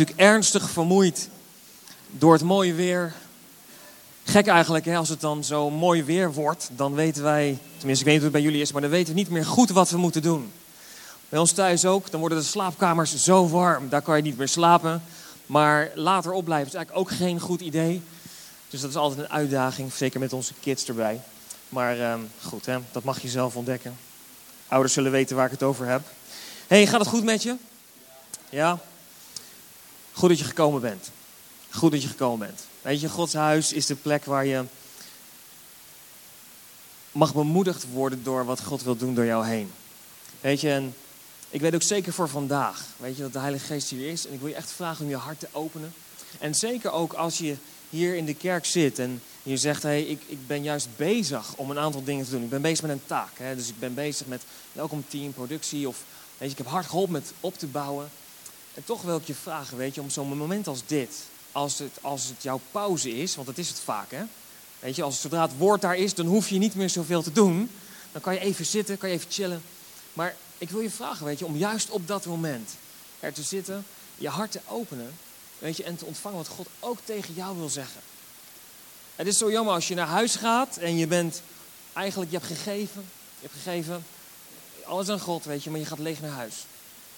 natuurlijk ernstig vermoeid door het mooie weer. Gek eigenlijk, hè? als het dan zo mooi weer wordt, dan weten wij, tenminste ik weet niet hoe het bij jullie is, maar dan weten we niet meer goed wat we moeten doen. Bij ons thuis ook, dan worden de slaapkamers zo warm, daar kan je niet meer slapen. Maar later opblijven is eigenlijk ook geen goed idee. Dus dat is altijd een uitdaging, zeker met onze kids erbij. Maar ehm, goed, hè? dat mag je zelf ontdekken. Ouders zullen weten waar ik het over heb. hey, gaat het goed met je? Ja? Goed dat je gekomen bent. Goed dat je gekomen bent. Weet je, Gods huis is de plek waar je mag bemoedigd worden door wat God wil doen door jou heen. Weet je, en ik weet ook zeker voor vandaag, weet je, dat de Heilige Geest hier is. En ik wil je echt vragen om je hart te openen. En zeker ook als je hier in de kerk zit en je zegt, hé, hey, ik, ik ben juist bezig om een aantal dingen te doen. Ik ben bezig met een taak. Hè? Dus ik ben bezig met welkom team, productie of weet je, ik heb hard geholpen met op te bouwen. En toch wil ik je vragen, weet je, om zo'n moment als dit, als het, als het jouw pauze is, want dat is het vaak, hè. Weet je, als zodra het woord daar is, dan hoef je niet meer zoveel te doen. Dan kan je even zitten, kan je even chillen. Maar ik wil je vragen, weet je, om juist op dat moment er te zitten, je hart te openen, weet je, en te ontvangen wat God ook tegen jou wil zeggen. Het is zo jammer als je naar huis gaat en je bent eigenlijk, je hebt gegeven, je hebt gegeven, alles aan God, weet je, maar je gaat leeg naar huis.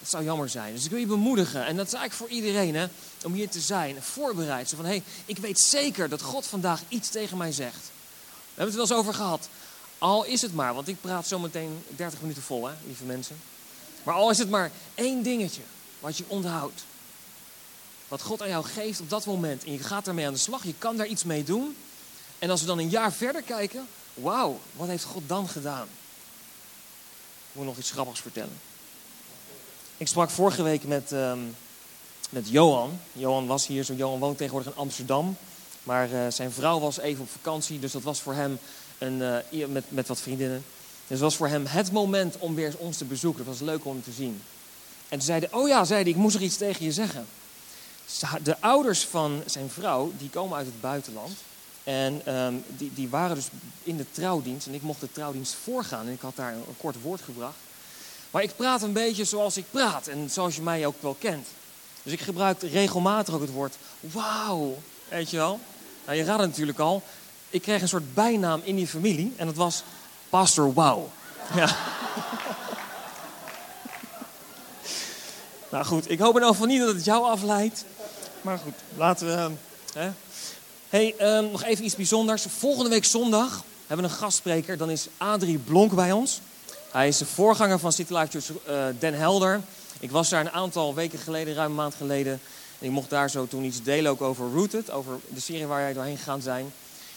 Dat zou jammer zijn. Dus ik wil je bemoedigen. En dat is eigenlijk voor iedereen, hè, om hier te zijn. Voorbereid. Zo van, hé, hey, ik weet zeker dat God vandaag iets tegen mij zegt. We hebben het wel eens over gehad. Al is het maar, want ik praat zo meteen 30 minuten vol, hè, lieve mensen. Maar al is het maar één dingetje wat je onthoudt. Wat God aan jou geeft op dat moment. En je gaat daarmee aan de slag. Je kan daar iets mee doen. En als we dan een jaar verder kijken. Wauw, wat heeft God dan gedaan? Ik moet nog iets grappigs vertellen. Ik sprak vorige week met, um, met Johan. Johan was hier, zo Johan woont tegenwoordig in Amsterdam. Maar uh, zijn vrouw was even op vakantie, dus dat was voor hem een, uh, met, met wat vriendinnen. Dus was voor hem het moment om weer ons te bezoeken. Dat was leuk om te zien. En toen zeiden, oh ja, zei hij, ik moest er iets tegen je zeggen. De ouders van zijn vrouw, die komen uit het buitenland. En um, die, die waren dus in de trouwdienst. En ik mocht de trouwdienst voorgaan. En ik had daar een, een kort woord gebracht. Maar ik praat een beetje zoals ik praat en zoals je mij ook wel kent. Dus ik gebruik regelmatig ook het woord wauw. Weet je wel? Nou, je raadt het natuurlijk al. Ik kreeg een soort bijnaam in die familie en dat was Pastor Wow. Ja. nou goed, ik hoop in ieder geval niet dat het jou afleidt. Maar goed, laten we. Hè. hey, um, nog even iets bijzonders. Volgende week zondag hebben we een gastspreker. Dan is Adrie Blonk bij ons. Hij is de voorganger van City Life uh, Den Helder. Ik was daar een aantal weken geleden, ruim een maand geleden. En ik mocht daar zo toen iets delen ook over Rooted, over de serie waar jij doorheen gegaan zijn.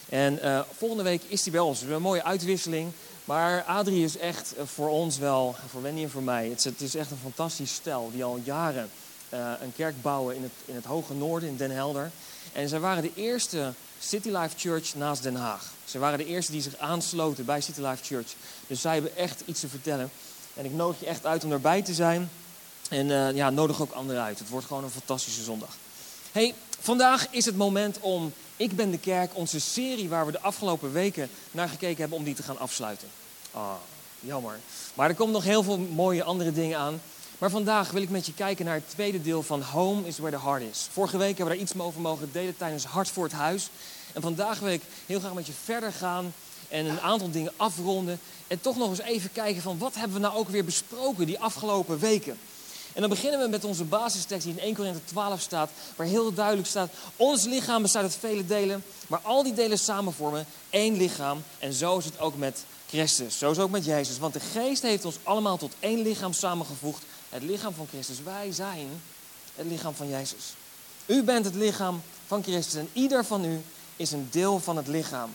En uh, volgende week is hij bij ons. Een mooie uitwisseling. Maar Adrie is echt uh, voor ons wel, voor Wendy en voor mij, het is, het is echt een fantastisch stel die al jaren een kerk bouwen in het, in het hoge noorden, in Den Helder. En zij waren de eerste City Life Church naast Den Haag. Ze waren de eerste die zich aansloten bij City Life Church. Dus zij hebben echt iets te vertellen. En ik nodig je echt uit om erbij te zijn. En uh, ja, nodig ook anderen uit. Het wordt gewoon een fantastische zondag. Hey, vandaag is het moment om Ik ben de kerk, onze serie waar we de afgelopen weken naar gekeken hebben, om die te gaan afsluiten. Ah, jammer. Maar er komen nog heel veel mooie andere dingen aan. Maar vandaag wil ik met je kijken naar het tweede deel van Home is where the heart is. Vorige week hebben we daar iets over mogen delen tijdens Hart voor het Huis. En vandaag wil ik heel graag met je verder gaan en een aantal dingen afronden. En toch nog eens even kijken van wat hebben we nou ook weer besproken die afgelopen weken. En dan beginnen we met onze basistekst die in 1 Korinther 12 staat, waar heel duidelijk staat, ons lichaam bestaat uit vele delen, maar al die delen samen vormen één lichaam. En zo is het ook met Christus, zo is het ook met Jezus. Want de geest heeft ons allemaal tot één lichaam samengevoegd, het lichaam van Christus. Wij zijn het lichaam van Jezus. U bent het lichaam van Christus en ieder van u is een deel van het lichaam.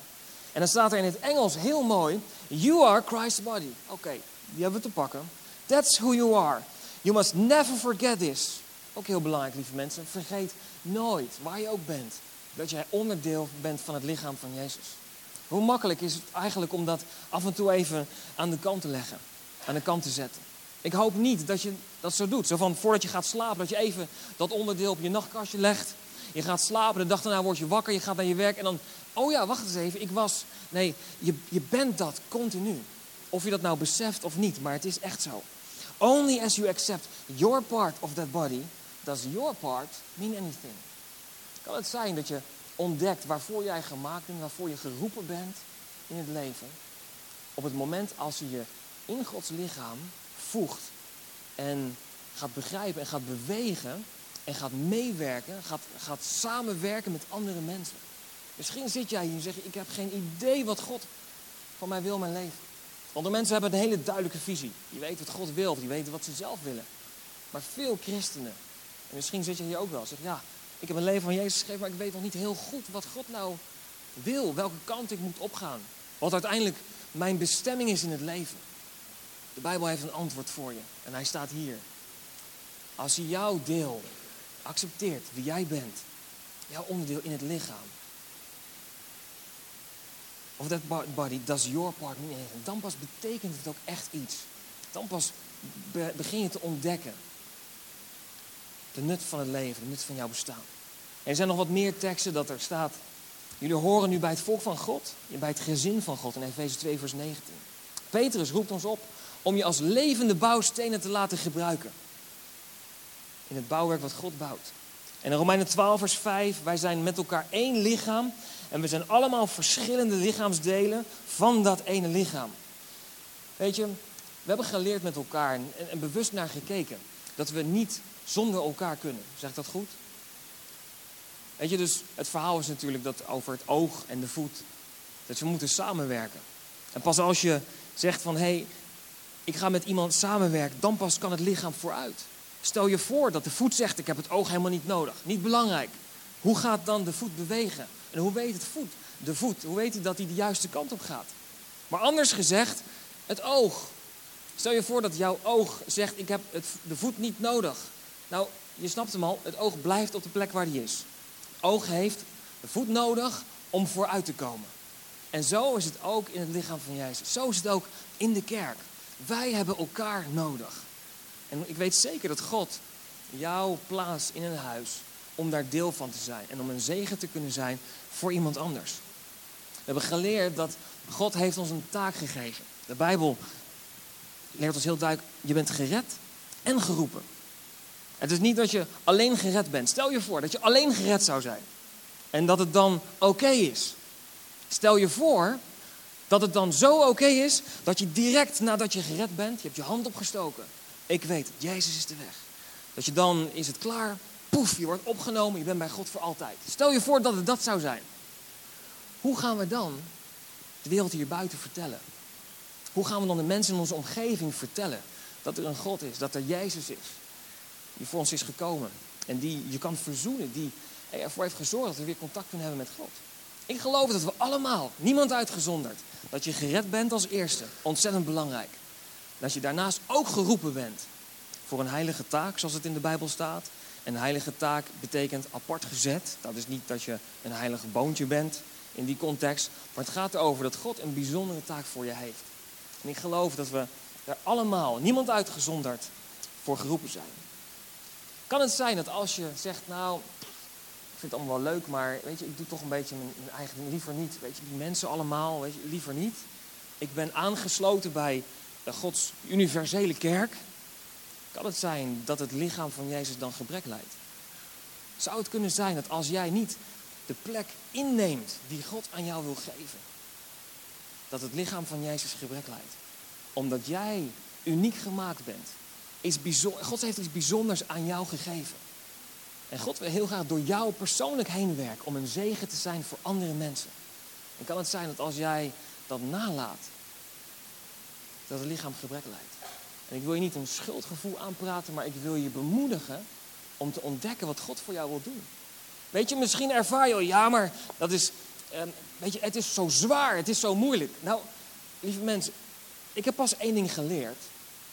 En dan staat er in het Engels heel mooi: You are Christ's body. Oké, die hebben we te pakken. That's who you are. You must never forget this. Ook heel belangrijk, lieve mensen. Vergeet nooit, waar je ook bent, dat jij onderdeel bent van het lichaam van Jezus. Hoe makkelijk is het eigenlijk om dat af en toe even aan de kant te leggen, aan de kant te zetten? Ik hoop niet dat je dat zo doet. Zo van voordat je gaat slapen, dat je even dat onderdeel op je nachtkastje legt. Je gaat slapen, de dag daarna word je wakker, je gaat naar je werk en dan, oh ja, wacht eens even, ik was. Nee, je, je bent dat continu. Of je dat nou beseft of niet, maar het is echt zo. Only as you accept your part of that body does your part mean anything? Kan het zijn dat je ontdekt waarvoor jij gemaakt bent, waarvoor je geroepen bent in het leven? Op het moment als je je in Gods lichaam voegt en gaat begrijpen en gaat bewegen en gaat meewerken, gaat, gaat samenwerken met andere mensen. Misschien zit jij hier en zeg je, ik heb geen idee wat God van mij wil mijn leven. Want de mensen hebben een hele duidelijke visie. Die weten wat God wil, die weten wat ze zelf willen. Maar veel christenen, en misschien zit je hier ook wel, zeggen ja, ik heb een leven van Jezus gegeven, maar ik weet nog niet heel goed wat God nou wil, welke kant ik moet opgaan. Wat uiteindelijk mijn bestemming is in het leven. De Bijbel heeft een antwoord voor je en hij staat hier. Als je jouw deel accepteert, wie jij bent, jouw onderdeel in het lichaam, of that body does your part anything, dan pas betekent het ook echt iets. Dan pas begin je te ontdekken de nut van het leven, de nut van jouw bestaan. er zijn nog wat meer teksten dat er staat. Jullie horen nu bij het volk van God, bij het gezin van God in Efeze 2, vers 19. Petrus roept ons op om je als levende bouwstenen te laten gebruiken. In het bouwwerk wat God bouwt. En in Romeinen 12, vers 5, wij zijn met elkaar één lichaam en we zijn allemaal verschillende lichaamsdelen van dat ene lichaam. Weet je, we hebben geleerd met elkaar en, bewust naar gekeken dat we niet zonder elkaar kunnen. Zeg ik dat goed? Weet je, dus het verhaal is natuurlijk dat over het oog en de voet, dat we moeten samenwerken. En pas als je zegt van, hé, hey, ik ga met iemand samenwerken, dan pas kan het lichaam vooruit. Stel je voor dat de voet zegt, ik heb het oog helemaal niet nodig. Niet belangrijk. Hoe gaat dan de voet bewegen? En hoe weet het voet, de voet, hoe weet hij dat hij de juiste kant op gaat? Maar anders gezegd, het oog. Stel je voor dat jouw oog zegt, ik heb het, de voet niet nodig. Nou, je snapt hem al, het oog blijft op de plek waar hij is. Het oog heeft de voet nodig om vooruit te komen. En zo is het ook in het lichaam van Jezus. Zo is het ook in de kerk. Wij hebben elkaar nodig. En ik weet zeker dat God jouw plaats in een huis om daar deel van te zijn en om een zegen te kunnen zijn voor iemand anders. We hebben geleerd dat God heeft ons een taak gegeven. De Bijbel leert ons heel duidelijk, je bent gered en geroepen. Het is niet dat je alleen gered bent. Stel je voor dat je alleen gered zou zijn. En dat het dan oké is. Stel je voor dat het dan zo oké is dat je direct nadat je gered bent, je hebt je hand opgestoken. Ik weet Jezus is de weg. Dat je dan is het klaar, poef, je wordt opgenomen, je bent bij God voor altijd. Stel je voor dat het dat zou zijn. Hoe gaan we dan de wereld hier buiten vertellen? Hoe gaan we dan de mensen in onze omgeving vertellen dat er een God is, dat er Jezus is, die voor ons is gekomen en die je kan verzoenen, die ervoor heeft gezorgd dat we weer contact kunnen hebben met God? Ik geloof dat we allemaal, niemand uitgezonderd, dat je gered bent als eerste, ontzettend belangrijk. Dat je daarnaast ook geroepen bent voor een heilige taak, zoals het in de Bijbel staat. Een heilige taak betekent apart gezet. Dat is niet dat je een heilige boontje bent in die context. Maar het gaat erover dat God een bijzondere taak voor je heeft. En ik geloof dat we er allemaal, niemand uitgezonderd, voor geroepen zijn. Kan het zijn dat als je zegt, nou, ik vind het allemaal wel leuk, maar weet je, ik doe toch een beetje mijn, mijn eigen liever niet. Weet je, die mensen allemaal, weet je, liever niet. Ik ben aangesloten bij de Gods universele kerk. Kan het zijn dat het lichaam van Jezus dan gebrek lijdt? Zou het kunnen zijn dat als jij niet de plek inneemt die God aan jou wil geven, dat het lichaam van Jezus gebrek lijdt? Omdat jij uniek gemaakt bent. Is God heeft iets bijzonders aan jou gegeven. En God wil heel graag door jou persoonlijk heen werken om een zegen te zijn voor andere mensen. En kan het zijn dat als jij dat nalaat, dat het lichaam gebrek lijdt? En ik wil je niet een schuldgevoel aanpraten, maar ik wil je bemoedigen om te ontdekken wat God voor jou wil doen. Weet je, misschien ervaar je ja, maar dat is, eh, weet je, het is zo zwaar, het is zo moeilijk. Nou, lieve mensen, ik heb pas één ding geleerd.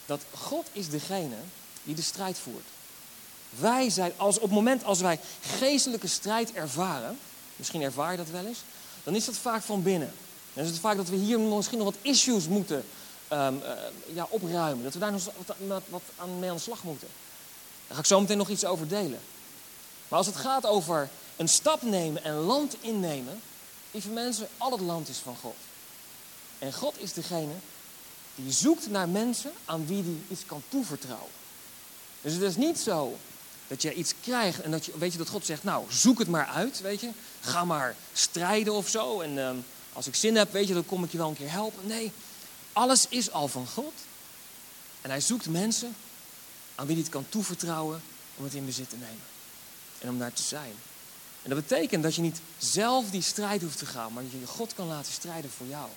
Dat God is degene die de strijd voert. Wij zijn, als, op het moment als wij geestelijke strijd ervaren, misschien ervaar je dat wel eens, dan is dat vaak van binnen. Dan is het vaak dat we hier misschien nog wat issues moeten um, ja, opruimen. Dat we daar nog wat, wat aan mee aan de slag moeten. Daar ga ik zo meteen nog iets over delen. Maar als het gaat over een stap nemen en land innemen, lieve mensen, al het land is van God. En God is degene die zoekt naar mensen aan wie hij iets kan toevertrouwen. Dus het is niet zo Dat je iets krijgt en dat je, weet je, dat God zegt, nou, zoek het maar uit, weet je. Ga maar strijden of zo. En ehm, als ik zin heb, weet je, dan kom ik je wel een keer helpen. Nee, alles is al van God. En hij zoekt mensen aan wie hij het kan toevertrouwen om het in bezit te nemen. En om daar te zijn. En dat betekent dat je niet zelf die strijd hoeft te gaan, maar dat je God kan laten strijden voor jou.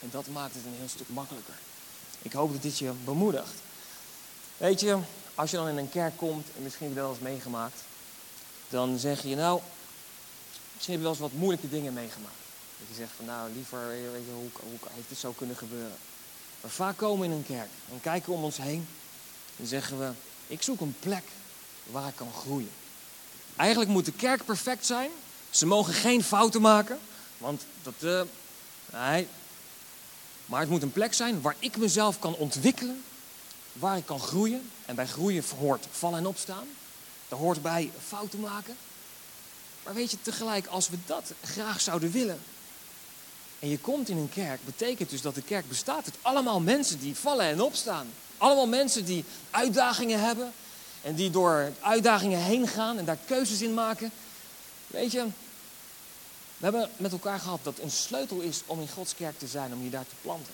En dat maakt het een heel stuk makkelijker. Ik hoop dat dit je bemoedigt. Weet je, als je dan in een kerk komt, en misschien heb je wel eens meegemaakt, dan zeg je nou, misschien heb je wel eens wat moeilijke dingen meegemaakt. Dat je zegt van nou, liever, weet je, hoe, heeft dit zo kunnen gebeuren? Maar vaak komen in een kerk en kijken om ons heen en zeggen we, ik zoek een plek waar ik kan groeien. Eigenlijk moet de kerk perfect zijn. Ze mogen geen fouten maken, want dat, uh. Maar het moet een plek zijn waar ik mezelf kan ontwikkelen, waar ik kan groeien. En bij groeien hoort vallen en opstaan. Daar hoort bij fouten maken. Maar weet je, tegelijk, als we dat graag zouden willen, en je komt in een kerk, betekent dus dat de kerk bestaat uit allemaal mensen die vallen en opstaan. Allemaal mensen die uitdagingen hebben en die door uitdagingen heen gaan en daar keuzes in maken. Weet je, we hebben met elkaar gehad dat een sleutel is om in Gods kerk te zijn, om je daar te planten.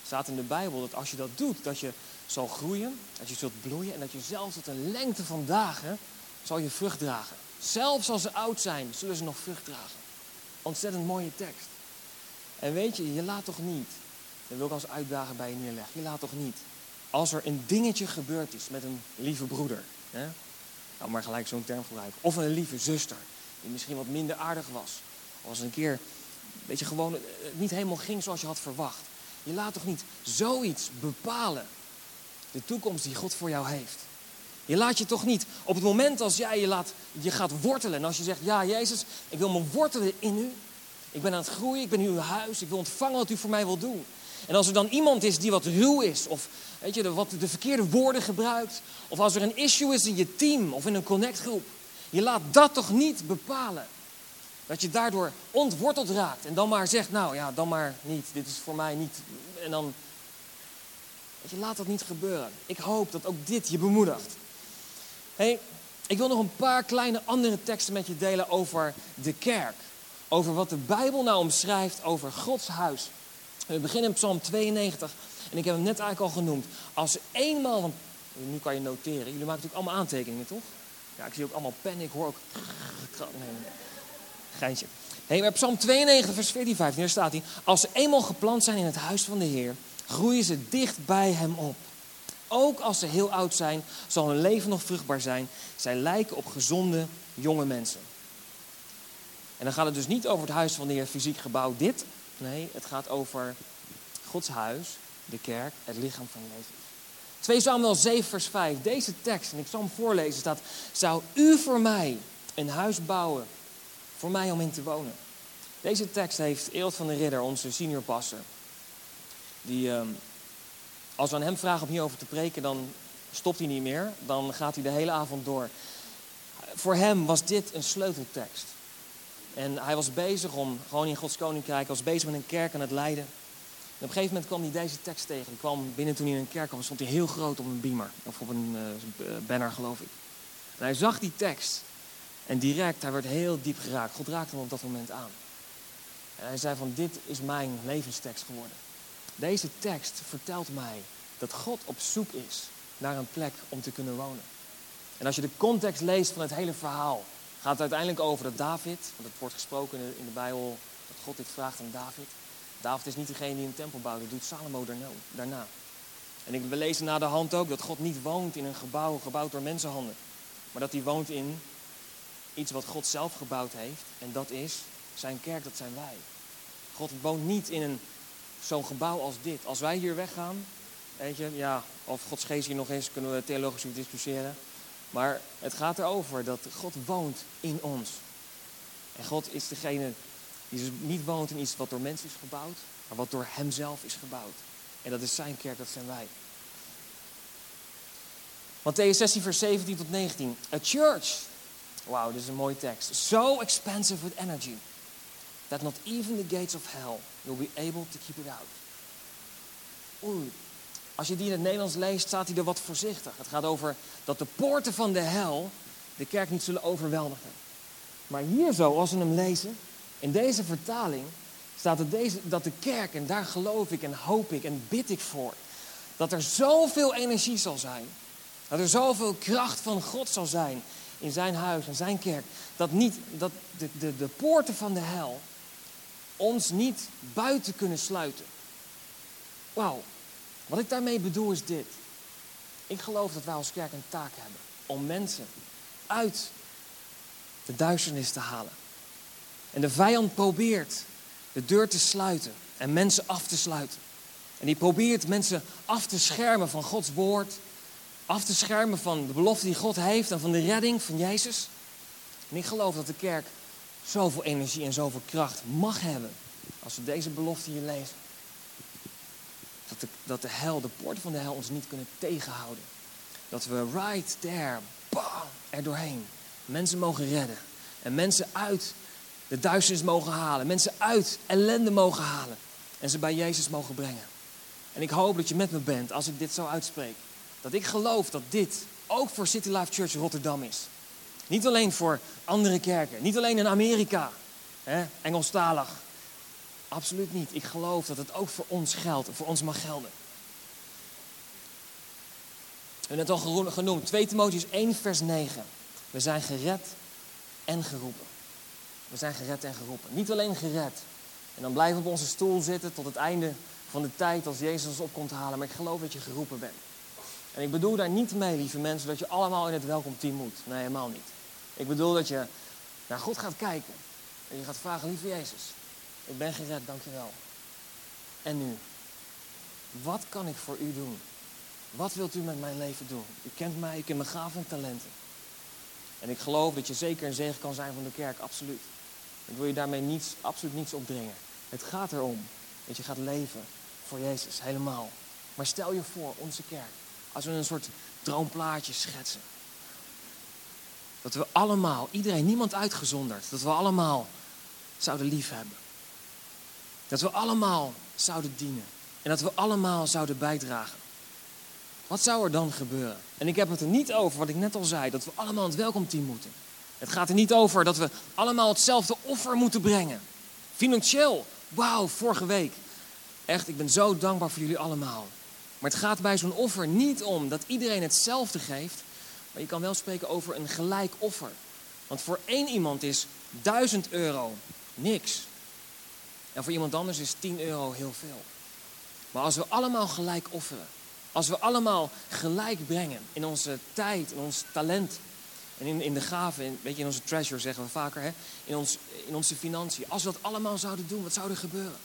Er staat in de Bijbel dat als je dat doet, dat je zal groeien, dat je zult bloeien en dat je zelfs tot een lengte van dagen zal je vrucht dragen. Zelfs als ze oud zijn, zullen ze nog vrucht dragen. Ontzettend mooie tekst. En weet je, je laat toch niet, dat wil ik als uitdaging bij je neerleggen, je laat toch niet, als er een dingetje gebeurd is met een lieve broeder, hè, nou maar gelijk zo'n term gebruiken, of een lieve zuster, die misschien wat minder aardig was, of als een keer, weet je, gewoon niet helemaal ging zoals je had verwacht. Je laat toch niet zoiets bepalen, de toekomst die God voor jou heeft. Je laat je toch niet op het moment als jij je, laat, je gaat wortelen. En als je zegt, ja Jezus, ik wil me wortelen in u. Ik ben aan het groeien, ik ben uw huis, ik wil ontvangen wat u voor mij wil doen. En als er dan iemand is die wat ruw is, of weet je, wat de verkeerde woorden gebruikt, of als er een issue is in je team of in een connectgroep, je laat dat toch niet bepalen. Dat je daardoor ontworteld raakt en dan maar zegt, nou ja, dan maar niet, dit is voor mij niet. En dan, weet je, laat dat niet gebeuren. Ik hoop dat ook dit je bemoedigt. hey, ik wil nog een paar kleine andere teksten met je delen over de kerk over wat de Bijbel nou omschrijft over Gods huis. We beginnen in Psalm 92 en ik heb hem net eigenlijk al genoemd. Als eenmaal, want nu kan je noteren, jullie maken natuurlijk allemaal aantekeningen toch? Ja, ik zie ook allemaal pen, ik hoor ook. Nee, geintje. Hey, maar Psalm 92, vers 14, 15, daar staat hij. Als ze eenmaal geplant zijn in het huis van de Heer, groeien ze dicht bij hem op. Ook als ze heel oud zijn, zal hun leven nog vruchtbaar zijn. Zij lijken op gezonde jonge mensen. En dan gaat het dus niet over het huis van de Heer, fysiek gebouw, dit. Nee, het gaat over Gods huis, de kerk, het lichaam van Jezus. 2 Samuel 7 vers 5, deze tekst, en ik zal hem voorlezen, staat... Zou u voor mij een huis bouwen, voor mij om in te wonen? Deze tekst heeft Eelt van der Ridder, onze senior pastor. Die, ehm, als we aan hem vragen om hierover te preken, dan stopt hij niet meer. Dan gaat hij de hele avond door. Voor hem was dit een sleuteltekst. En hij was bezig om, gewoon in Gods Koninkrijk, was bezig met een kerk aan het leiden. En op een gegeven moment kwam hij deze tekst tegen. Hij kwam binnen toen hij in een kerk kwam, stond hij heel groot op een beamer. Of op een uh, banner, geloof ik. En hij zag die tekst. En direct, hij werd heel diep geraakt. God raakte hem op dat moment aan. En hij zei van, dit is mijn levenstekst geworden. Deze tekst vertelt mij dat God op zoek is naar een plek om te kunnen wonen. En als je de context leest van het hele verhaal, gaat uiteindelijk over dat David, want het wordt gesproken in de Bijbel dat God dit vraagt aan David. David is niet degene die een tempel bouwt, dat doet Salomo daarna. En we lezen na de hand ook dat God niet woont in een gebouw gebouwd door mensenhanden. Maar dat hij woont in iets wat God zelf gebouwd heeft. En dat is zijn kerk, dat zijn wij. God woont niet in een, zo'n gebouw als dit. Als wij hier weggaan, weet je, ja, of Gods geest hier nog is, kunnen we theologisch discussiëren. Maar het gaat erover dat God woont in ons. En God is degene die niet woont in iets wat door mensen is gebouwd, maar wat door Hemzelf is gebouwd. En dat is zijn kerk, dat zijn wij. Matthäus 16, vers 17 tot 19. A church. Wauw, dit is een mooie tekst. So expensive with energy. That not even the gates of hell will be able to keep it out. Oei. Als je die in het Nederlands leest, staat hij er wat voorzichtig. Het gaat over dat de poorten van de hel de kerk niet zullen overweldigen. Maar hier zo, als we hem lezen, in deze vertaling, staat het deze, dat de kerk, en daar geloof ik en hoop ik en bid ik voor, dat er zoveel energie zal zijn, dat er zoveel kracht van God zal zijn in zijn huis en zijn kerk, dat, niet, dat de, de, de poorten van de hel ons niet buiten kunnen sluiten. Wauw, wat ik daarmee bedoel is dit. Ik geloof dat wij als kerk een taak hebben om mensen uit de duisternis te halen. En de vijand probeert de deur te sluiten en mensen af te sluiten. En die probeert mensen af te schermen van Gods woord, af te schermen van de belofte die God heeft en van de redding van Jezus. En ik geloof dat de kerk zoveel energie en zoveel kracht mag hebben als we deze belofte hier lezen. Dat de, dat de hel, de poorten van de hel ons niet kunnen tegenhouden. Dat we right there, bam, er doorheen mensen mogen redden. En mensen uit de duisternis mogen halen. Mensen uit ellende mogen halen. En ze bij Jezus mogen brengen. En ik hoop dat je met me bent als ik dit zo uitspreek. Dat ik geloof dat dit ook voor City Life Church Rotterdam is. Niet alleen voor andere kerken. Niet alleen in Amerika. Hè, Engelstalig. Absoluut niet. Ik geloof dat het ook voor ons geldt. Voor ons mag gelden. We hebben het al genoemd. 2 Timotheus 1 vers 9. We zijn gered en geroepen. We zijn gered en geroepen. Niet alleen gered. En dan blijven we op onze stoel zitten tot het einde van de tijd als Jezus ons op komt halen. Maar ik geloof dat je geroepen bent. En ik bedoel daar niet mee, lieve mensen, dat je allemaal in het welkomteam moet. Nee, helemaal niet. Ik bedoel dat je naar God gaat kijken. En je gaat vragen, lieve Jezus, ik ben gered, dankjewel. En nu? Wat kan ik voor u doen? Wat wilt u met mijn leven doen? U kent mij, ik ken mijn gaven en talenten. En ik geloof dat je zeker een zegen kan zijn van de kerk, absoluut. Ik wil je daarmee niets, absoluut niets opdringen. Het gaat erom dat je gaat leven voor Jezus, helemaal. Maar stel je voor, onze kerk, als we een soort droomplaatje schetsen. Dat we allemaal, iedereen, niemand uitgezonderd, dat we allemaal zouden liefhebben. Dat we allemaal zouden dienen. En dat we allemaal zouden bijdragen. Wat zou er dan gebeuren? En ik heb het er niet over wat ik net al zei, dat we allemaal het welkomteam moeten. Het gaat er niet over dat we allemaal hetzelfde offer moeten brengen. Financieel, wauw, vorige week. Echt, ik ben zo dankbaar voor jullie allemaal. Maar het gaat bij zo'n offer niet om dat iedereen hetzelfde geeft, maar je kan wel spreken over een gelijk offer. Want voor één iemand is 1000 euro niks. En voor iemand anders is 10 euro heel veel. Maar als we allemaal gelijk offeren, als we allemaal gelijk brengen in onze tijd, in ons talent en in, in de gaven, in, weet je, in onze treasure zeggen we vaker, hè? In, ons, in onze financiën. Als we dat allemaal zouden doen, wat zou er gebeuren?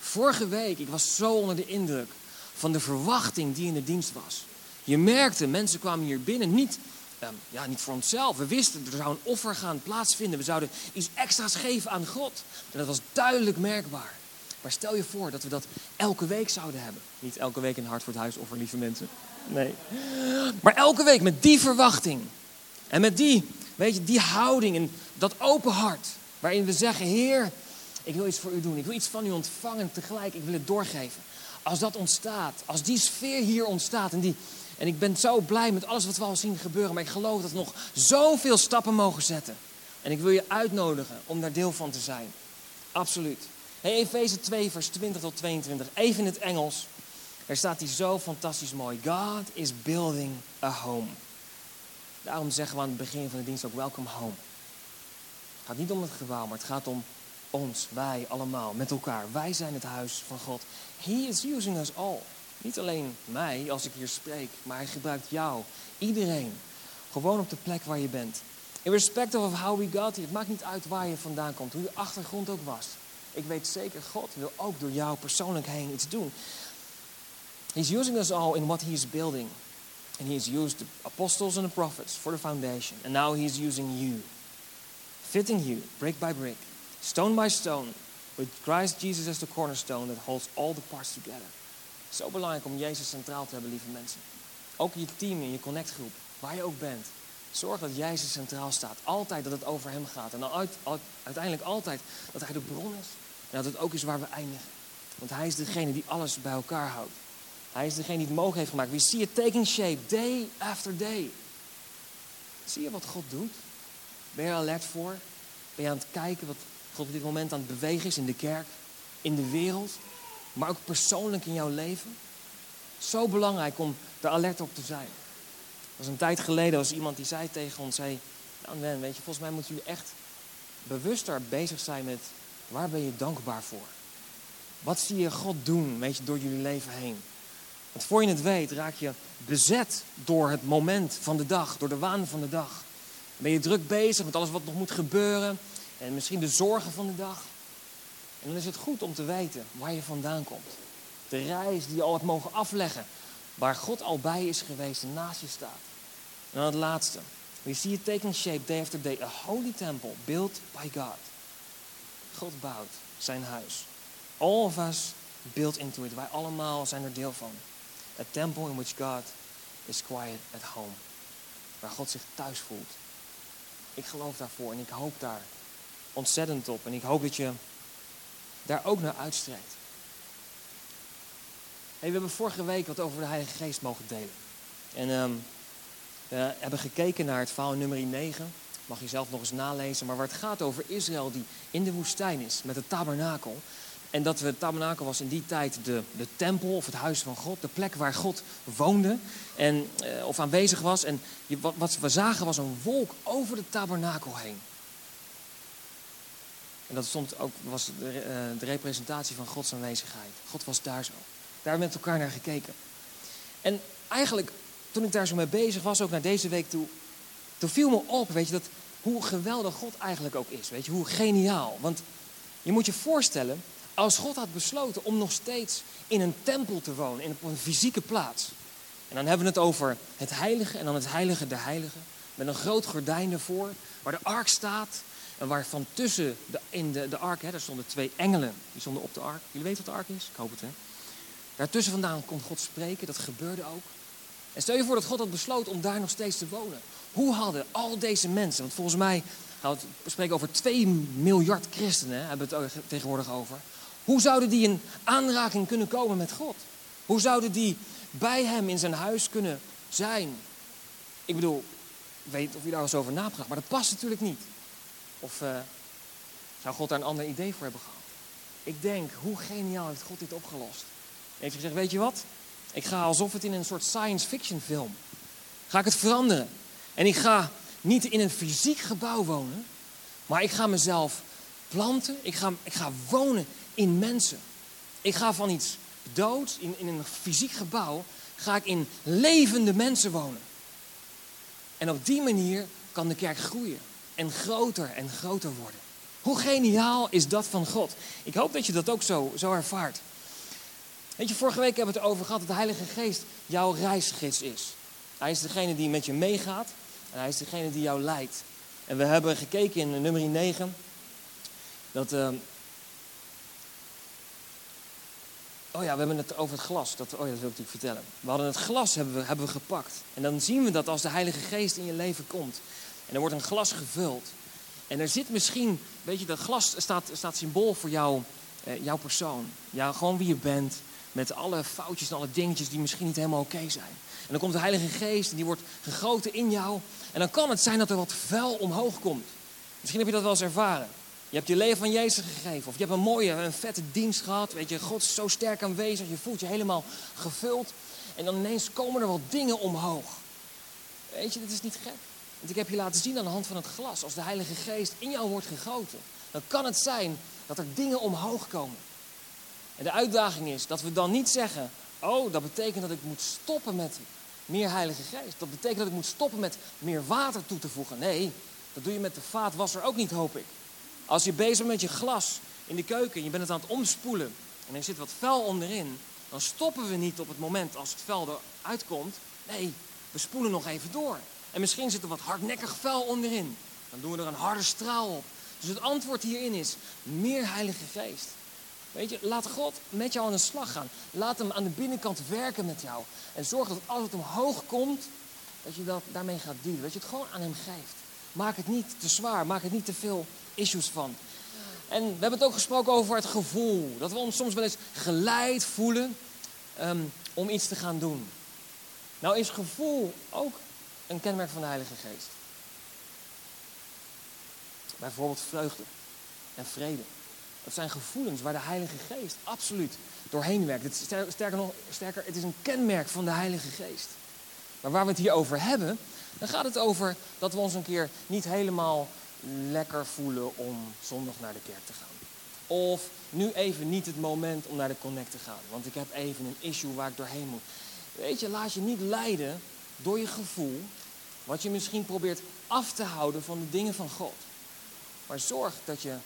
Vorige week, ik was zo onder de indruk van de verwachting die in de dienst was. Je merkte, mensen kwamen hier binnen niet, ja, niet voor onszelf. We wisten, er zou een offer gaan plaatsvinden. We zouden iets extra's geven aan God. En dat was duidelijk merkbaar. Maar stel je voor dat we dat elke week zouden hebben. Niet elke week een hart voor het huis offer, lieve mensen. Nee. Maar elke week met die verwachting. En met die, weet je, die houding en dat open hart. Waarin we zeggen, Heer, ik wil iets voor u doen. Ik wil iets van u ontvangen tegelijk. Ik wil het doorgeven. Als dat ontstaat, als die sfeer hier ontstaat. En, die, en ik ben zo blij met alles wat we al zien gebeuren. Maar ik geloof dat we nog zoveel stappen mogen zetten. En ik wil je uitnodigen om daar deel van te zijn. Absoluut. Hey, Efeze 2, vers 20 tot 22. Even in het Engels. Daar staat hij zo fantastisch mooi. God is building a home. Daarom zeggen we aan het begin van de dienst ook welcome home. Het gaat niet om het gebouw, maar het gaat om ons, wij allemaal, met elkaar. Wij zijn het huis van God. He is using us all. Niet alleen mij als ik hier spreek, maar hij gebruikt jou, iedereen. Gewoon op de plek waar je bent. In respect of how we got here. Het maakt niet uit waar je vandaan komt, hoe je achtergrond ook was. Ik weet zeker, God wil ook door jou persoonlijk heen iets doen. He's using us all in what he's building. And he's used the apostles and the prophets for the foundation. And now he's using you. Fitting you, brick by brick, stone by stone, with Christ Jesus as the cornerstone that holds all the parts together. Zo belangrijk om Jezus centraal te hebben, lieve mensen. Ook in je team, in je connectgroep, waar je ook bent. Zorg dat Jezus centraal staat. Altijd dat het over hem gaat. En dan uiteindelijk altijd dat hij de bron is. En dat het ook is waar we eindigen. Want hij is degene die alles bij elkaar houdt. Hij is degene die het mogelijk heeft gemaakt. We see it taking shape day after day. Zie je wat God doet? Ben je er alert voor? Ben je aan het kijken wat God op dit moment aan het bewegen is in de kerk, in de wereld, maar ook persoonlijk in jouw leven? Zo belangrijk om er alert op te zijn. Er was een tijd geleden was iemand die zei tegen ons, zei, nou man, weet je, volgens mij moeten jullie echt bewuster bezig zijn met waar ben je dankbaar voor? Wat zie je God doen, weet je, door jullie leven heen? Want voor je het weet raak je bezet door het moment van de dag, door de waan van de dag. Ben je druk bezig met alles wat nog moet gebeuren en misschien de zorgen van de dag. En dan is het goed om te weten waar je vandaan komt. De reis die je al hebt mogen afleggen, waar God al bij is geweest en naast je staat. En dan het laatste. We see it taking shape day after day. A holy temple built by God. God bouwt zijn huis. All of us built into it. Wij allemaal zijn er deel van. A temple in which God is quiet at home. Waar God zich thuis voelt. Ik geloof daarvoor en ik hoop daar ontzettend op. En ik hoop dat je daar ook naar uitstrekt. We hebben vorige week wat over de Heilige Geest mogen delen. En um, we hebben gekeken naar het verhaal nummer 9. Mag je zelf nog eens nalezen. Maar waar het gaat over Israël die in de woestijn is met het tabernakel. En dat het tabernakel was in die tijd de, de tempel of het huis van God. De plek waar God woonde en, eh, of aanwezig was. En je, wat, wat we zagen was een wolk over de tabernakel heen. En dat stond ook, was de, uh, de representatie van Gods aanwezigheid. God was daar zo. Daar met elkaar naar gekeken. En eigenlijk, toen ik daar zo mee bezig was, ook naar deze week toe, toen viel me op, weet je, dat hoe geweldig God eigenlijk ook is. Weet je, hoe geniaal. Want je moet je voorstellen, als God had besloten om nog steeds in een tempel te wonen, in een fysieke plaats. En dan hebben we het over het heilige en dan het heilige der heiligen. Met een groot gordijn ervoor, waar de ark staat. Waarvan tussen de, in de, de ark, hè, daar stonden twee engelen. Die stonden op de ark. Jullie weten wat de ark is? Ik hoop het, hè? Daartussen vandaan kon God spreken, dat gebeurde ook. En stel je voor dat God had besloten om daar nog steeds te wonen. Hoe hadden al deze mensen, want volgens mij gaan we spreken over 2 miljard christenen, hebben we het tegenwoordig over. Hoe zouden die in aanraking kunnen komen met God? Hoe zouden die bij hem in zijn huis kunnen zijn? Ik bedoel, ik weet of je daar eens over nagedacht, maar dat past natuurlijk niet. Of uh, zou God daar een ander idee voor hebben gehad? Ik denk, hoe geniaal heeft God dit opgelost? Hij heeft gezegd, weet je wat? Ik ga alsof het in een soort science fiction film. Ga ik het veranderen. En ik ga niet in een fysiek gebouw wonen. Maar ik ga mezelf planten. Ik ga, ik ga wonen in mensen. Ik ga van iets doods, in, in een fysiek gebouw, ga ik in levende mensen wonen. En op die manier kan de kerk groeien. En groter en groter worden. Hoe geniaal is dat van God? Ik hoop dat je dat ook zo, zo ervaart. Weet je, vorige week hebben we het over gehad dat de Heilige Geest jouw reisgids is. Hij is degene die met je meegaat en hij is degene die jou leidt. En we hebben gekeken in nummer 9 dat. Uh... oh ja, we hebben het over het glas. Dat, oh ja, dat wil ik vertellen. We hadden het glas hebben we, hebben we gepakt. En dan zien we dat als de Heilige Geest in je leven komt. En er wordt een glas gevuld. En er zit misschien, weet je, dat glas staat, staat symbool voor jou, eh, jouw persoon. Ja, gewoon wie je bent. Met alle foutjes en alle dingetjes die misschien niet helemaal oké zijn. En dan komt de Heilige Geest en die wordt gegoten in jou. En dan kan het zijn dat er wat vuil omhoog komt. Misschien heb je dat wel eens ervaren. Je hebt je leven van Jezus gegeven. Of je hebt een mooie, een vette dienst gehad. Weet je, God is zo sterk aanwezig. Je voelt je helemaal gevuld. En dan ineens komen er wat dingen omhoog. Weet je, dat is niet gek. Want ik heb je laten zien aan de hand van het glas. Als de Heilige Geest in jou wordt gegoten. Dan kan het zijn dat er dingen omhoog komen. En de uitdaging is dat we dan niet zeggen: Oh, dat betekent dat ik moet stoppen met meer Heilige Geest. Dat betekent dat ik moet stoppen met meer water toe te voegen. Nee, dat doe je met de vaatwasser ook niet, hoop ik. Als je bezig bent met je glas in de keuken en je bent het aan het omspoelen en er zit wat vuil onderin, dan stoppen we niet op het moment als het vuil eruit komt. Nee, we spoelen nog even door. En misschien zit er wat hardnekkig vuil onderin. Dan doen we er een harde straal op. Dus het antwoord hierin is meer Heilige Geest. Weet je, laat God met jou aan de slag gaan. Laat hem aan de binnenkant werken met jou. En zorg dat als het omhoog komt, dat je dat daarmee gaat dealen. Dat je het gewoon aan hem geeft. Maak het niet te zwaar. Maak het niet te veel issues van. En we hebben het ook gesproken over het gevoel. Dat we ons soms wel eens geleid voelen ehm, om iets te gaan doen. Nou is gevoel ook een kenmerk van de Heilige Geest. Bijvoorbeeld vreugde en vrede. Dat zijn gevoelens waar de Heilige Geest absoluut doorheen werkt. Het, sterker nog, sterker, het is een kenmerk van de Heilige Geest. Maar waar we het hier over hebben, dan gaat het over dat we ons een keer niet helemaal lekker voelen om zondag naar de kerk te gaan. Of nu even niet het moment om naar de connect te gaan. Want ik heb even een issue waar ik doorheen moet. Weet je, laat je niet leiden door je gevoel. Wat je misschien probeert af te houden van de dingen van God. Maar zorg dat je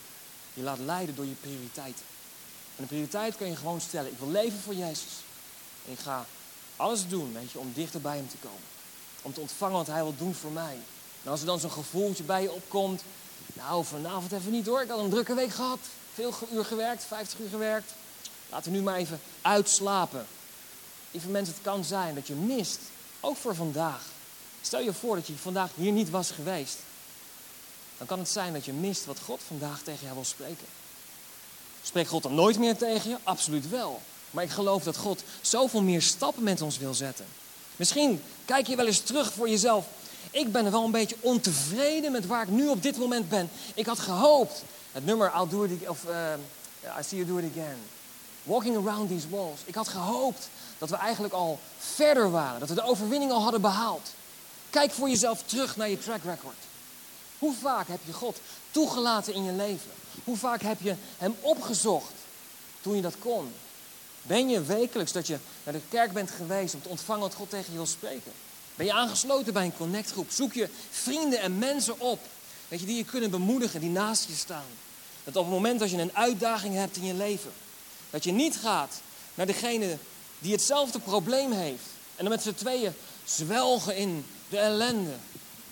je laat leiden door je prioriteiten. En de prioriteit kun je gewoon stellen. Ik wil leven voor Jezus. En ik ga alles doen, weet je, om dichter bij hem te komen. Om te ontvangen wat hij wil doen voor mij. En als er dan zo'n gevoeltje bij je opkomt. Nou, vanavond even niet hoor. Ik had een drukke week gehad. Veel uur gewerkt, 50 uur gewerkt. Laten we nu maar even uitslapen. Lieve mensen, het kan zijn dat je mist, ook voor vandaag. Stel je voor dat je vandaag hier niet was geweest. Dan kan het zijn dat je mist wat God vandaag tegen jou wil spreken. Spreekt God dan nooit meer tegen je? Absoluut wel. Maar ik geloof dat God zoveel meer stappen met ons wil zetten. Misschien kijk je wel eens terug voor jezelf. Ik ben wel een beetje ontevreden met waar ik nu op dit moment ben. Ik had gehoopt. Het nummer I'll do it of uh, I see you do it again. Walking around these walls. Ik had gehoopt dat we eigenlijk al verder waren. Dat we de overwinning al hadden behaald. Kijk voor jezelf terug naar je track record. Hoe vaak heb je God toegelaten in je leven? Hoe vaak heb je Hem opgezocht toen je dat kon? Ben je wekelijks dat je naar de kerk bent geweest om te ontvangen wat God tegen je wil spreken? Ben je aangesloten bij een connectgroep? Zoek je vrienden en mensen op weet je, die je kunnen bemoedigen, die naast je staan. Dat op het moment dat je een uitdaging hebt in je leven, dat je niet gaat naar degene die hetzelfde probleem heeft. En dan met z'n tweeën zwelgen in de ellende.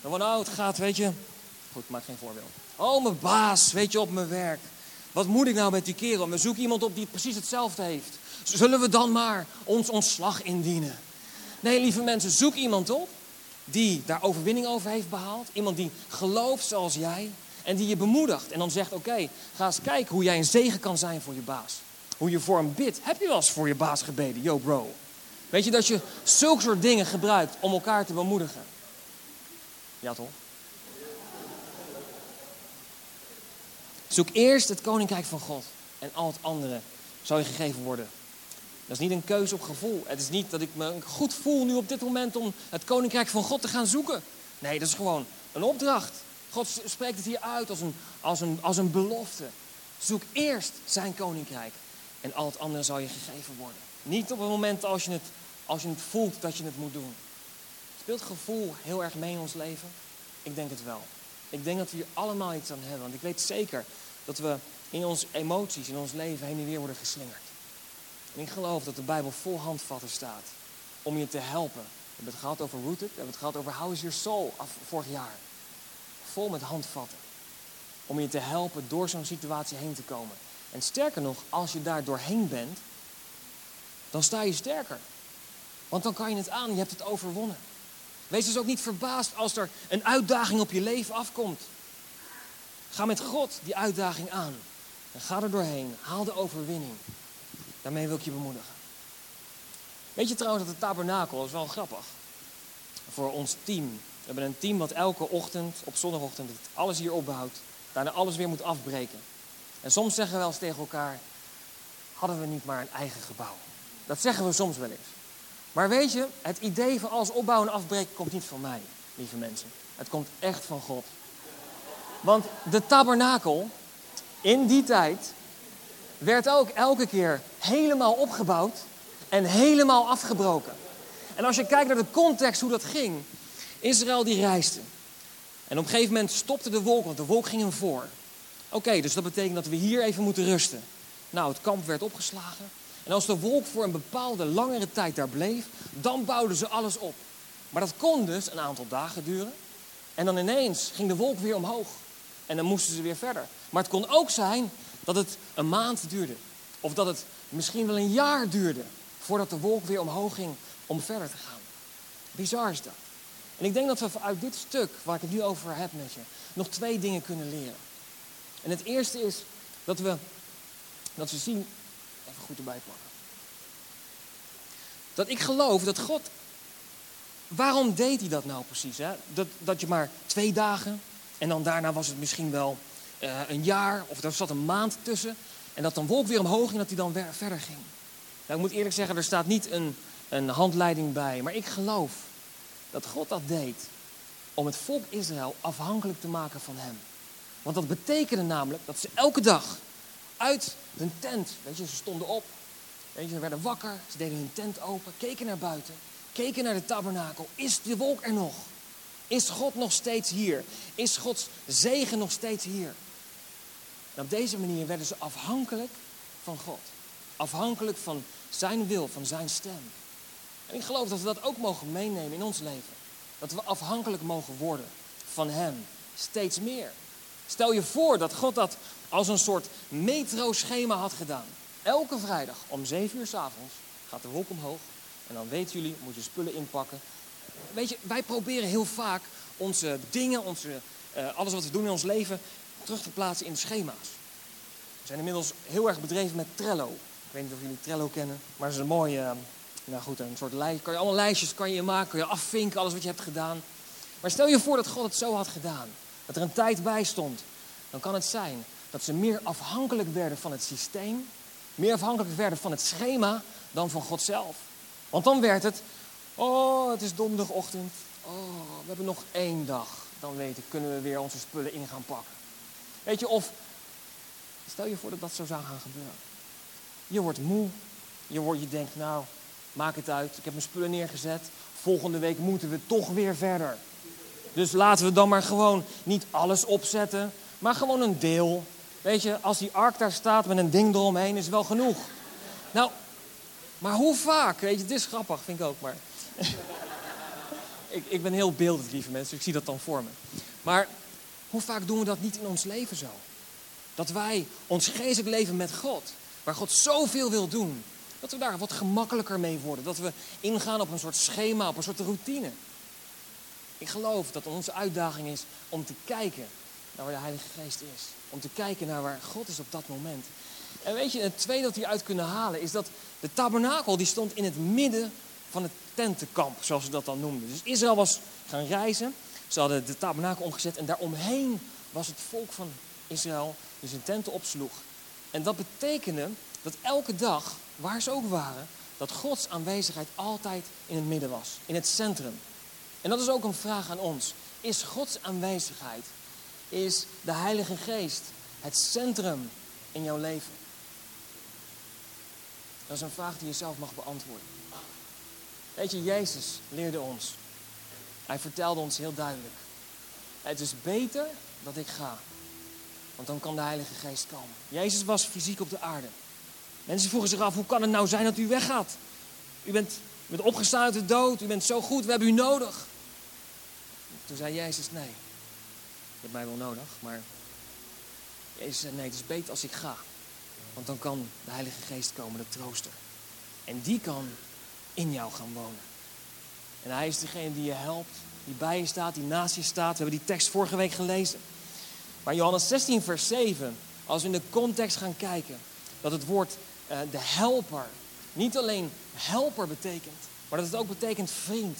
Dan van, nou, het gaat, weet je. Goed, maak geen voorbeeld. Oh, mijn baas, weet je, op mijn werk. Wat moet ik nou met die kerel? We zoeken iemand op die precies hetzelfde heeft. Zullen we dan maar ons ontslag indienen? Nee, lieve mensen, zoek iemand op die daar overwinning over heeft behaald. Iemand die gelooft zoals jij. En die je bemoedigt. En dan zegt, oké, ga eens kijken hoe jij een zegen kan zijn voor je baas. Hoe je voor hem bidt. Heb je wel eens voor je baas gebeden? Yo bro. Weet je dat je zulke soort dingen gebruikt om elkaar te bemoedigen? Ja toch? Zoek eerst het koninkrijk van God. En al het andere zal je gegeven worden. Dat is niet een keuze op gevoel. Het is niet dat ik me goed voel nu op dit moment om het koninkrijk van God te gaan zoeken. Nee, dat is gewoon een opdracht. God spreekt het hier uit als een, als een, als een belofte. Zoek eerst zijn koninkrijk. En al het andere zal je gegeven worden. Niet op het moment als je het, als je het voelt dat je het moet doen. Speelt gevoel heel erg mee in ons leven? Ik denk het wel. Ik denk dat we hier allemaal iets aan hebben. Want ik weet zeker dat we in onze emoties, in ons leven heen en weer worden geslingerd. En ik geloof dat de Bijbel vol handvatten staat om je te helpen. We hebben het gehad over Rooted, we hebben het gehad over How is Your Soul af, vorig jaar. Vol met handvatten. Om je te helpen door zo'n situatie heen te komen. En sterker nog, als je daar doorheen bent, dan sta je sterker. Want dan kan je het aan, je hebt het overwonnen. Wees dus ook niet verbaasd als er een uitdaging op je leven afkomt. Ga met God die uitdaging aan. En ga er doorheen. Haal de overwinning. Daarmee wil ik je bemoedigen. Weet je trouwens dat de tabernakel, is wel grappig, voor ons team. We hebben een team wat elke ochtend, op zondagochtend, alles hier opbouwt. Daarna alles weer moet afbreken. En soms zeggen we wel eens tegen elkaar, hadden we niet maar een eigen gebouw. Dat zeggen we soms wel eens. Maar weet je, het idee van alles opbouwen en afbreken komt niet van mij, lieve mensen. Het komt echt van God. Want de tabernakel in die tijd werd ook elke keer helemaal opgebouwd en helemaal afgebroken. En als je kijkt naar de context hoe dat ging, Israël die reisde. En op een gegeven moment stopte de wolk, want de wolk ging hem voor. Oké, dus dat betekent dat we hier even moeten rusten. Nou, het kamp werd opgeslagen. En als de wolk voor een bepaalde langere tijd daar bleef, dan bouwden ze alles op. Maar dat kon dus een aantal dagen duren. En dan ineens ging de wolk weer omhoog. En dan moesten ze weer verder. Maar het kon ook zijn dat het een maand duurde. Of dat het misschien wel een jaar duurde voordat de wolk weer omhoog ging om verder te gaan. Bizar is dat. En ik denk dat we uit dit stuk waar ik het nu over heb met je, nog twee dingen kunnen leren. En het eerste is dat we, dat we zien, even goed erbij plakken. dat ik geloof dat God. Waarom deed hij dat nou precies? Hè? Dat, dat je maar twee dagen en dan daarna was het misschien wel uh, een jaar of er zat een maand tussen. En dat dan wolk weer omhoog en dat hij dan weer verder ging. Nou, ik moet eerlijk zeggen, er staat niet een, een handleiding bij. Maar ik geloof dat God dat deed om het volk Israël afhankelijk te maken van hem. Want dat betekende namelijk dat ze elke dag uit hun tent, weet je, ze stonden op, weet je, ze werden wakker, ze deden hun tent open, keken naar buiten, keken naar de tabernakel. Is de wolk er nog? Is God nog steeds hier? Is Gods zegen nog steeds hier? En op deze manier werden ze afhankelijk van God. Afhankelijk van zijn wil, van zijn stem. En ik geloof dat we dat ook mogen meenemen in ons leven. Dat we afhankelijk mogen worden van Hem. Steeds meer. Stel je voor dat God dat als een soort metro-schema had gedaan. Elke vrijdag om 7 uur s avonds gaat de wolk omhoog. En dan weten jullie, moet je spullen inpakken. Weet je, wij proberen heel vaak onze dingen, onze, uh, alles wat we doen in ons leven, terug te plaatsen in schema's. We zijn inmiddels heel erg bedreven met Trello. Ik weet niet of jullie Trello kennen, maar het is een mooie, uh, nou goed, een soort lijst. Kan je allemaal lijstjes kan je maken, kan je afvinken, alles wat je hebt gedaan. Maar stel je voor dat God het zo had gedaan, dat er een tijd bij stond. Dan kan het zijn dat ze meer afhankelijk werden van het systeem, meer afhankelijk werden van het schema dan van God zelf. Want dan werd het, oh, het is donderdagochtend, oh, we hebben nog één dag. Dan weten, kunnen we weer onze spullen in gaan pakken. Weet je, of stel je voor dat dat zo zou gaan gebeuren. Je wordt moe, je, wordt, je denkt, nou, maak het uit, ik heb mijn spullen neergezet. Volgende week moeten we toch weer verder. Dus laten we dan maar gewoon niet alles opzetten, maar gewoon een deel. Weet je, als die ark daar staat met een ding eromheen, is wel genoeg. Nou, maar hoe vaak? Weet je, het is grappig, vind ik ook, maar... ik, ik ben heel beeldend, lieve mensen, ik zie dat dan voor me. Maar hoe vaak doen we dat niet in ons leven zo? Dat wij ons geestelijk leven met God, waar God zoveel wil doen, dat we daar wat gemakkelijker mee worden. Dat we ingaan op een soort schema, op een soort routine. Ik geloof dat onze uitdaging is om te kijken naar waar de Heilige Geest is. Om te kijken naar waar God is op dat moment. En weet je, het tweede dat we uit kunnen halen is dat de tabernakel die stond in het midden van het tentenkamp, zoals ze dat dan noemden. Dus Israël was gaan reizen. Ze hadden de tabernakel omgezet en daaromheen was het volk van Israël die zijn tenten opsloeg. En dat betekende dat elke dag, waar ze ook waren, dat Gods aanwezigheid altijd in het midden was, in het centrum. En dat is ook een vraag aan ons. Is Gods aanwezigheid, is de Heilige Geest het centrum in jouw leven? Dat is een vraag die je zelf mag beantwoorden. Weet je, Jezus leerde ons. Hij vertelde ons heel duidelijk. Het is beter dat ik ga. Want dan kan de Heilige Geest komen. Jezus was fysiek op de aarde. Mensen vroegen zich af, hoe kan het nou zijn dat u weggaat? U bent, u bent opgestaan uit de dood, u bent zo goed, we hebben u nodig. Toen zei Jezus, nee, je hebt mij wel nodig, maar Jezus zei, nee, het is beter als ik ga. Want dan kan de Heilige Geest komen, de trooster. En die kan in jou gaan wonen. En hij is degene die je helpt, die bij je staat, die naast je staat. We hebben die tekst vorige week gelezen. Maar Johannes 16, vers 7, als we in de context gaan kijken, dat het woord uh, de helper niet alleen helper betekent, maar dat het ook betekent vriend,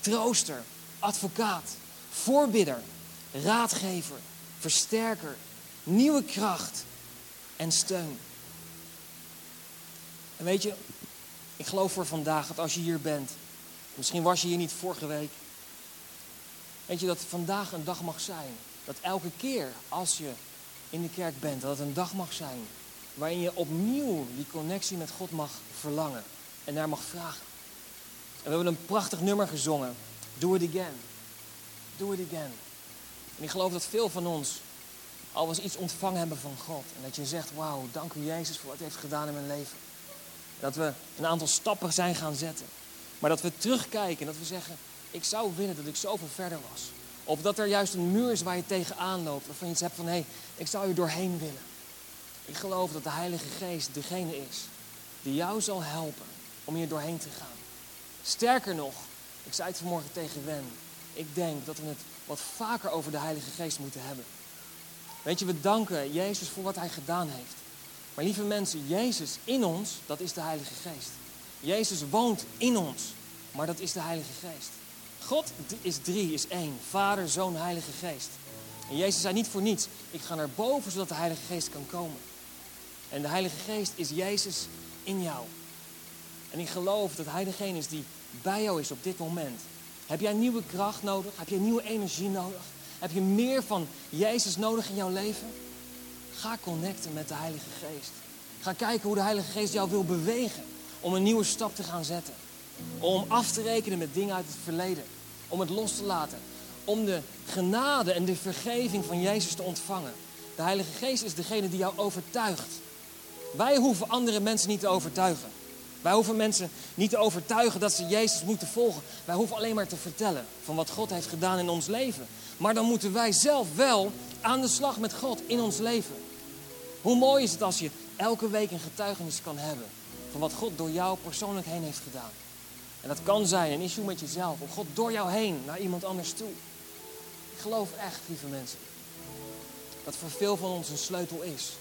trooster, advocaat, voorbidder, raadgever, versterker, nieuwe kracht en steun. En weet je, ik geloof voor vandaag dat als je hier bent, misschien was je hier niet vorige week, weet je dat vandaag een dag mag zijn. Dat elke keer als je in de kerk bent, dat het een dag mag zijn waarin je opnieuw die connectie met God mag verlangen en daar mag vragen. En we hebben een prachtig nummer gezongen, Do It Again. Do It Again. En ik geloof dat veel van ons al eens iets ontvangen hebben van God. En dat je zegt, wauw, dank u Jezus voor wat u heeft gedaan in mijn leven. Dat we een aantal stappen zijn gaan zetten. Maar dat we terugkijken en dat we zeggen, ik zou willen dat ik zoveel verder was. Of dat er juist een muur is waar je tegenaan loopt. Waarvan je iets hebt van, hé, hey, ik zou je doorheen willen. Ik geloof dat de Heilige Geest degene is die jou zal helpen om hier doorheen te gaan. Sterker nog, ik zei het vanmorgen tegen Wen. Ik denk dat we het wat vaker over de Heilige Geest moeten hebben. Weet je, we danken Jezus voor wat hij gedaan heeft. Maar lieve mensen, Jezus in ons, dat is de Heilige Geest. Jezus woont in ons, maar dat is de Heilige Geest. God is drie, is één. Vader, Zoon, Heilige Geest. En Jezus zei niet voor niets, ik ga naar boven zodat de Heilige Geest kan komen. En de Heilige Geest is Jezus in jou. En ik geloof dat Hij degene is die bij jou is op dit moment. Heb jij nieuwe kracht nodig? Heb je nieuwe energie nodig? Heb je meer van Jezus nodig in jouw leven? Ga connecten met de Heilige Geest. Ga kijken hoe de Heilige Geest jou wil bewegen om een nieuwe stap te gaan zetten. Om af te rekenen met dingen uit het verleden. Om het los te laten. Om de genade en de vergeving van Jezus te ontvangen. De Heilige Geest is degene die jou overtuigt. Wij hoeven andere mensen niet te overtuigen. Wij hoeven mensen niet te overtuigen dat ze Jezus moeten volgen. Wij hoeven alleen maar te vertellen van wat God heeft gedaan in ons leven. Maar dan moeten wij zelf wel aan de slag met God in ons leven. Hoe mooi is het als je elke week een getuigenis kan hebben van wat God door jou persoonlijk heen heeft gedaan. En dat kan zijn een issue met jezelf, of God door jou heen naar iemand anders toe. Ik geloof echt, lieve mensen, dat voor veel van ons een sleutel is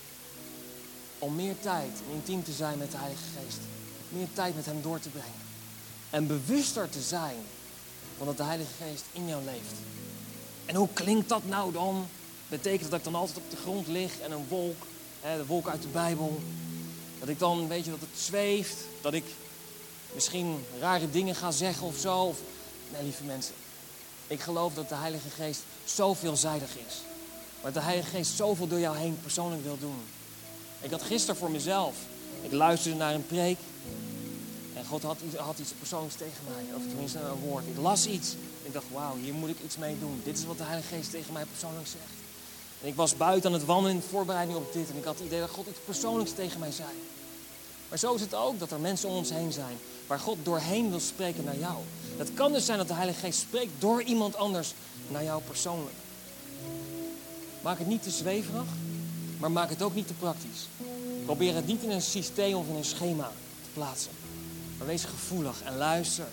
om meer tijd intiem te zijn met de Heilige Geest. Meer tijd met Hem door te brengen. En bewuster te zijn van dat de Heilige Geest in jou leeft. En hoe klinkt dat nou dan? Betekent dat ik dan altijd op de grond lig en een wolk, hè, de wolk uit de Bijbel, dat ik dan, weet je, dat het zweeft, dat ik misschien rare dingen ga zeggen of zo. Nee, lieve mensen, ik geloof dat de Heilige Geest zo veelzijdig is. Maar dat de Heilige Geest zoveel door jou heen persoonlijk wil doen. Ik had gisteren voor mezelf, ik luisterde naar een preek. En God had, had iets persoonlijks tegen mij, of tenminste een woord. Ik las iets. Ik dacht, wauw, hier moet ik iets mee doen. Dit is wat de Heilige Geest tegen mij persoonlijk zegt. En ik was buiten aan het wandelen in voorbereiding op dit. En ik had het idee dat God iets persoonlijks tegen mij zei. Maar zo is het ook dat er mensen om ons heen zijn waar God doorheen wil spreken naar jou. Het kan dus zijn dat de Heilige Geest spreekt door iemand anders naar jou persoonlijk. Maak het niet te zweverig, maar maak het ook niet te praktisch. Probeer het niet in een systeem of in een schema te plaatsen. Maar wees gevoelig en luister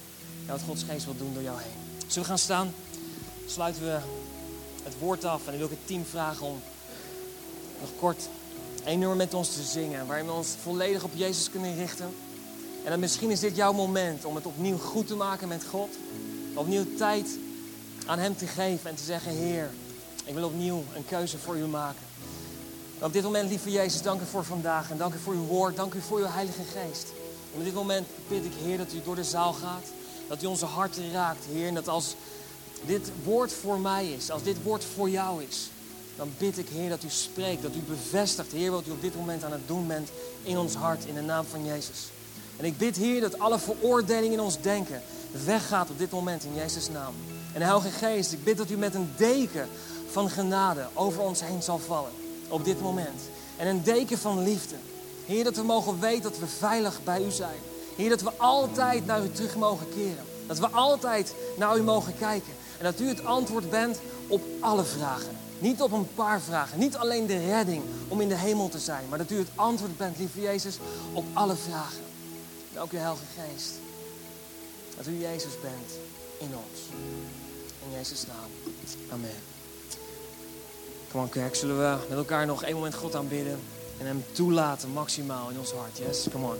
naar wat Gods Geest wil doen door jou heen. Zullen we gaan staan? Sluiten we het woord af en dan wil ik het team vragen om nog kort één nummer met ons te zingen. Waarin we ons volledig op Jezus kunnen richten. En dan misschien is dit jouw moment om het opnieuw goed te maken met God. Opnieuw tijd aan Hem te geven en te zeggen: Heer, ik wil opnieuw een keuze voor u maken. Op dit moment, lieve Jezus, dank u voor vandaag. En dank u voor uw woord. Dank u voor uw Heilige Geest. Op dit moment bid ik, Heer, dat u door de zaal gaat. Dat u onze harten raakt, Heer. En dat als dit woord voor mij is, als dit woord voor jou is, dan bid ik, Heer, dat u spreekt, dat u bevestigt, Heer, wat u op dit moment aan het doen bent in ons hart, in de naam van Jezus. En ik bid, Heer, dat alle veroordeling in ons denken weggaat op dit moment in Jezus' naam. En Heilige Geest, ik bid dat u met een deken van genade over ons heen zal vallen op dit moment. En een deken van liefde. Heer, dat we mogen weten dat we veilig bij u zijn. Heer, dat we altijd naar u terug mogen keren. Dat we altijd naar u mogen kijken. En dat u het antwoord bent op alle vragen. Niet op een paar vragen. Niet alleen de redding om in de hemel te zijn. Maar dat u het antwoord bent, lieve Jezus, op alle vragen. En ook uw Heilige Geest. Dat u Jezus bent in ons. In Jezus' naam. Amen. Kom aan kerk, zullen we met elkaar nog één moment God aanbidden. En hem toelaten maximaal in ons hart. Yes, come on.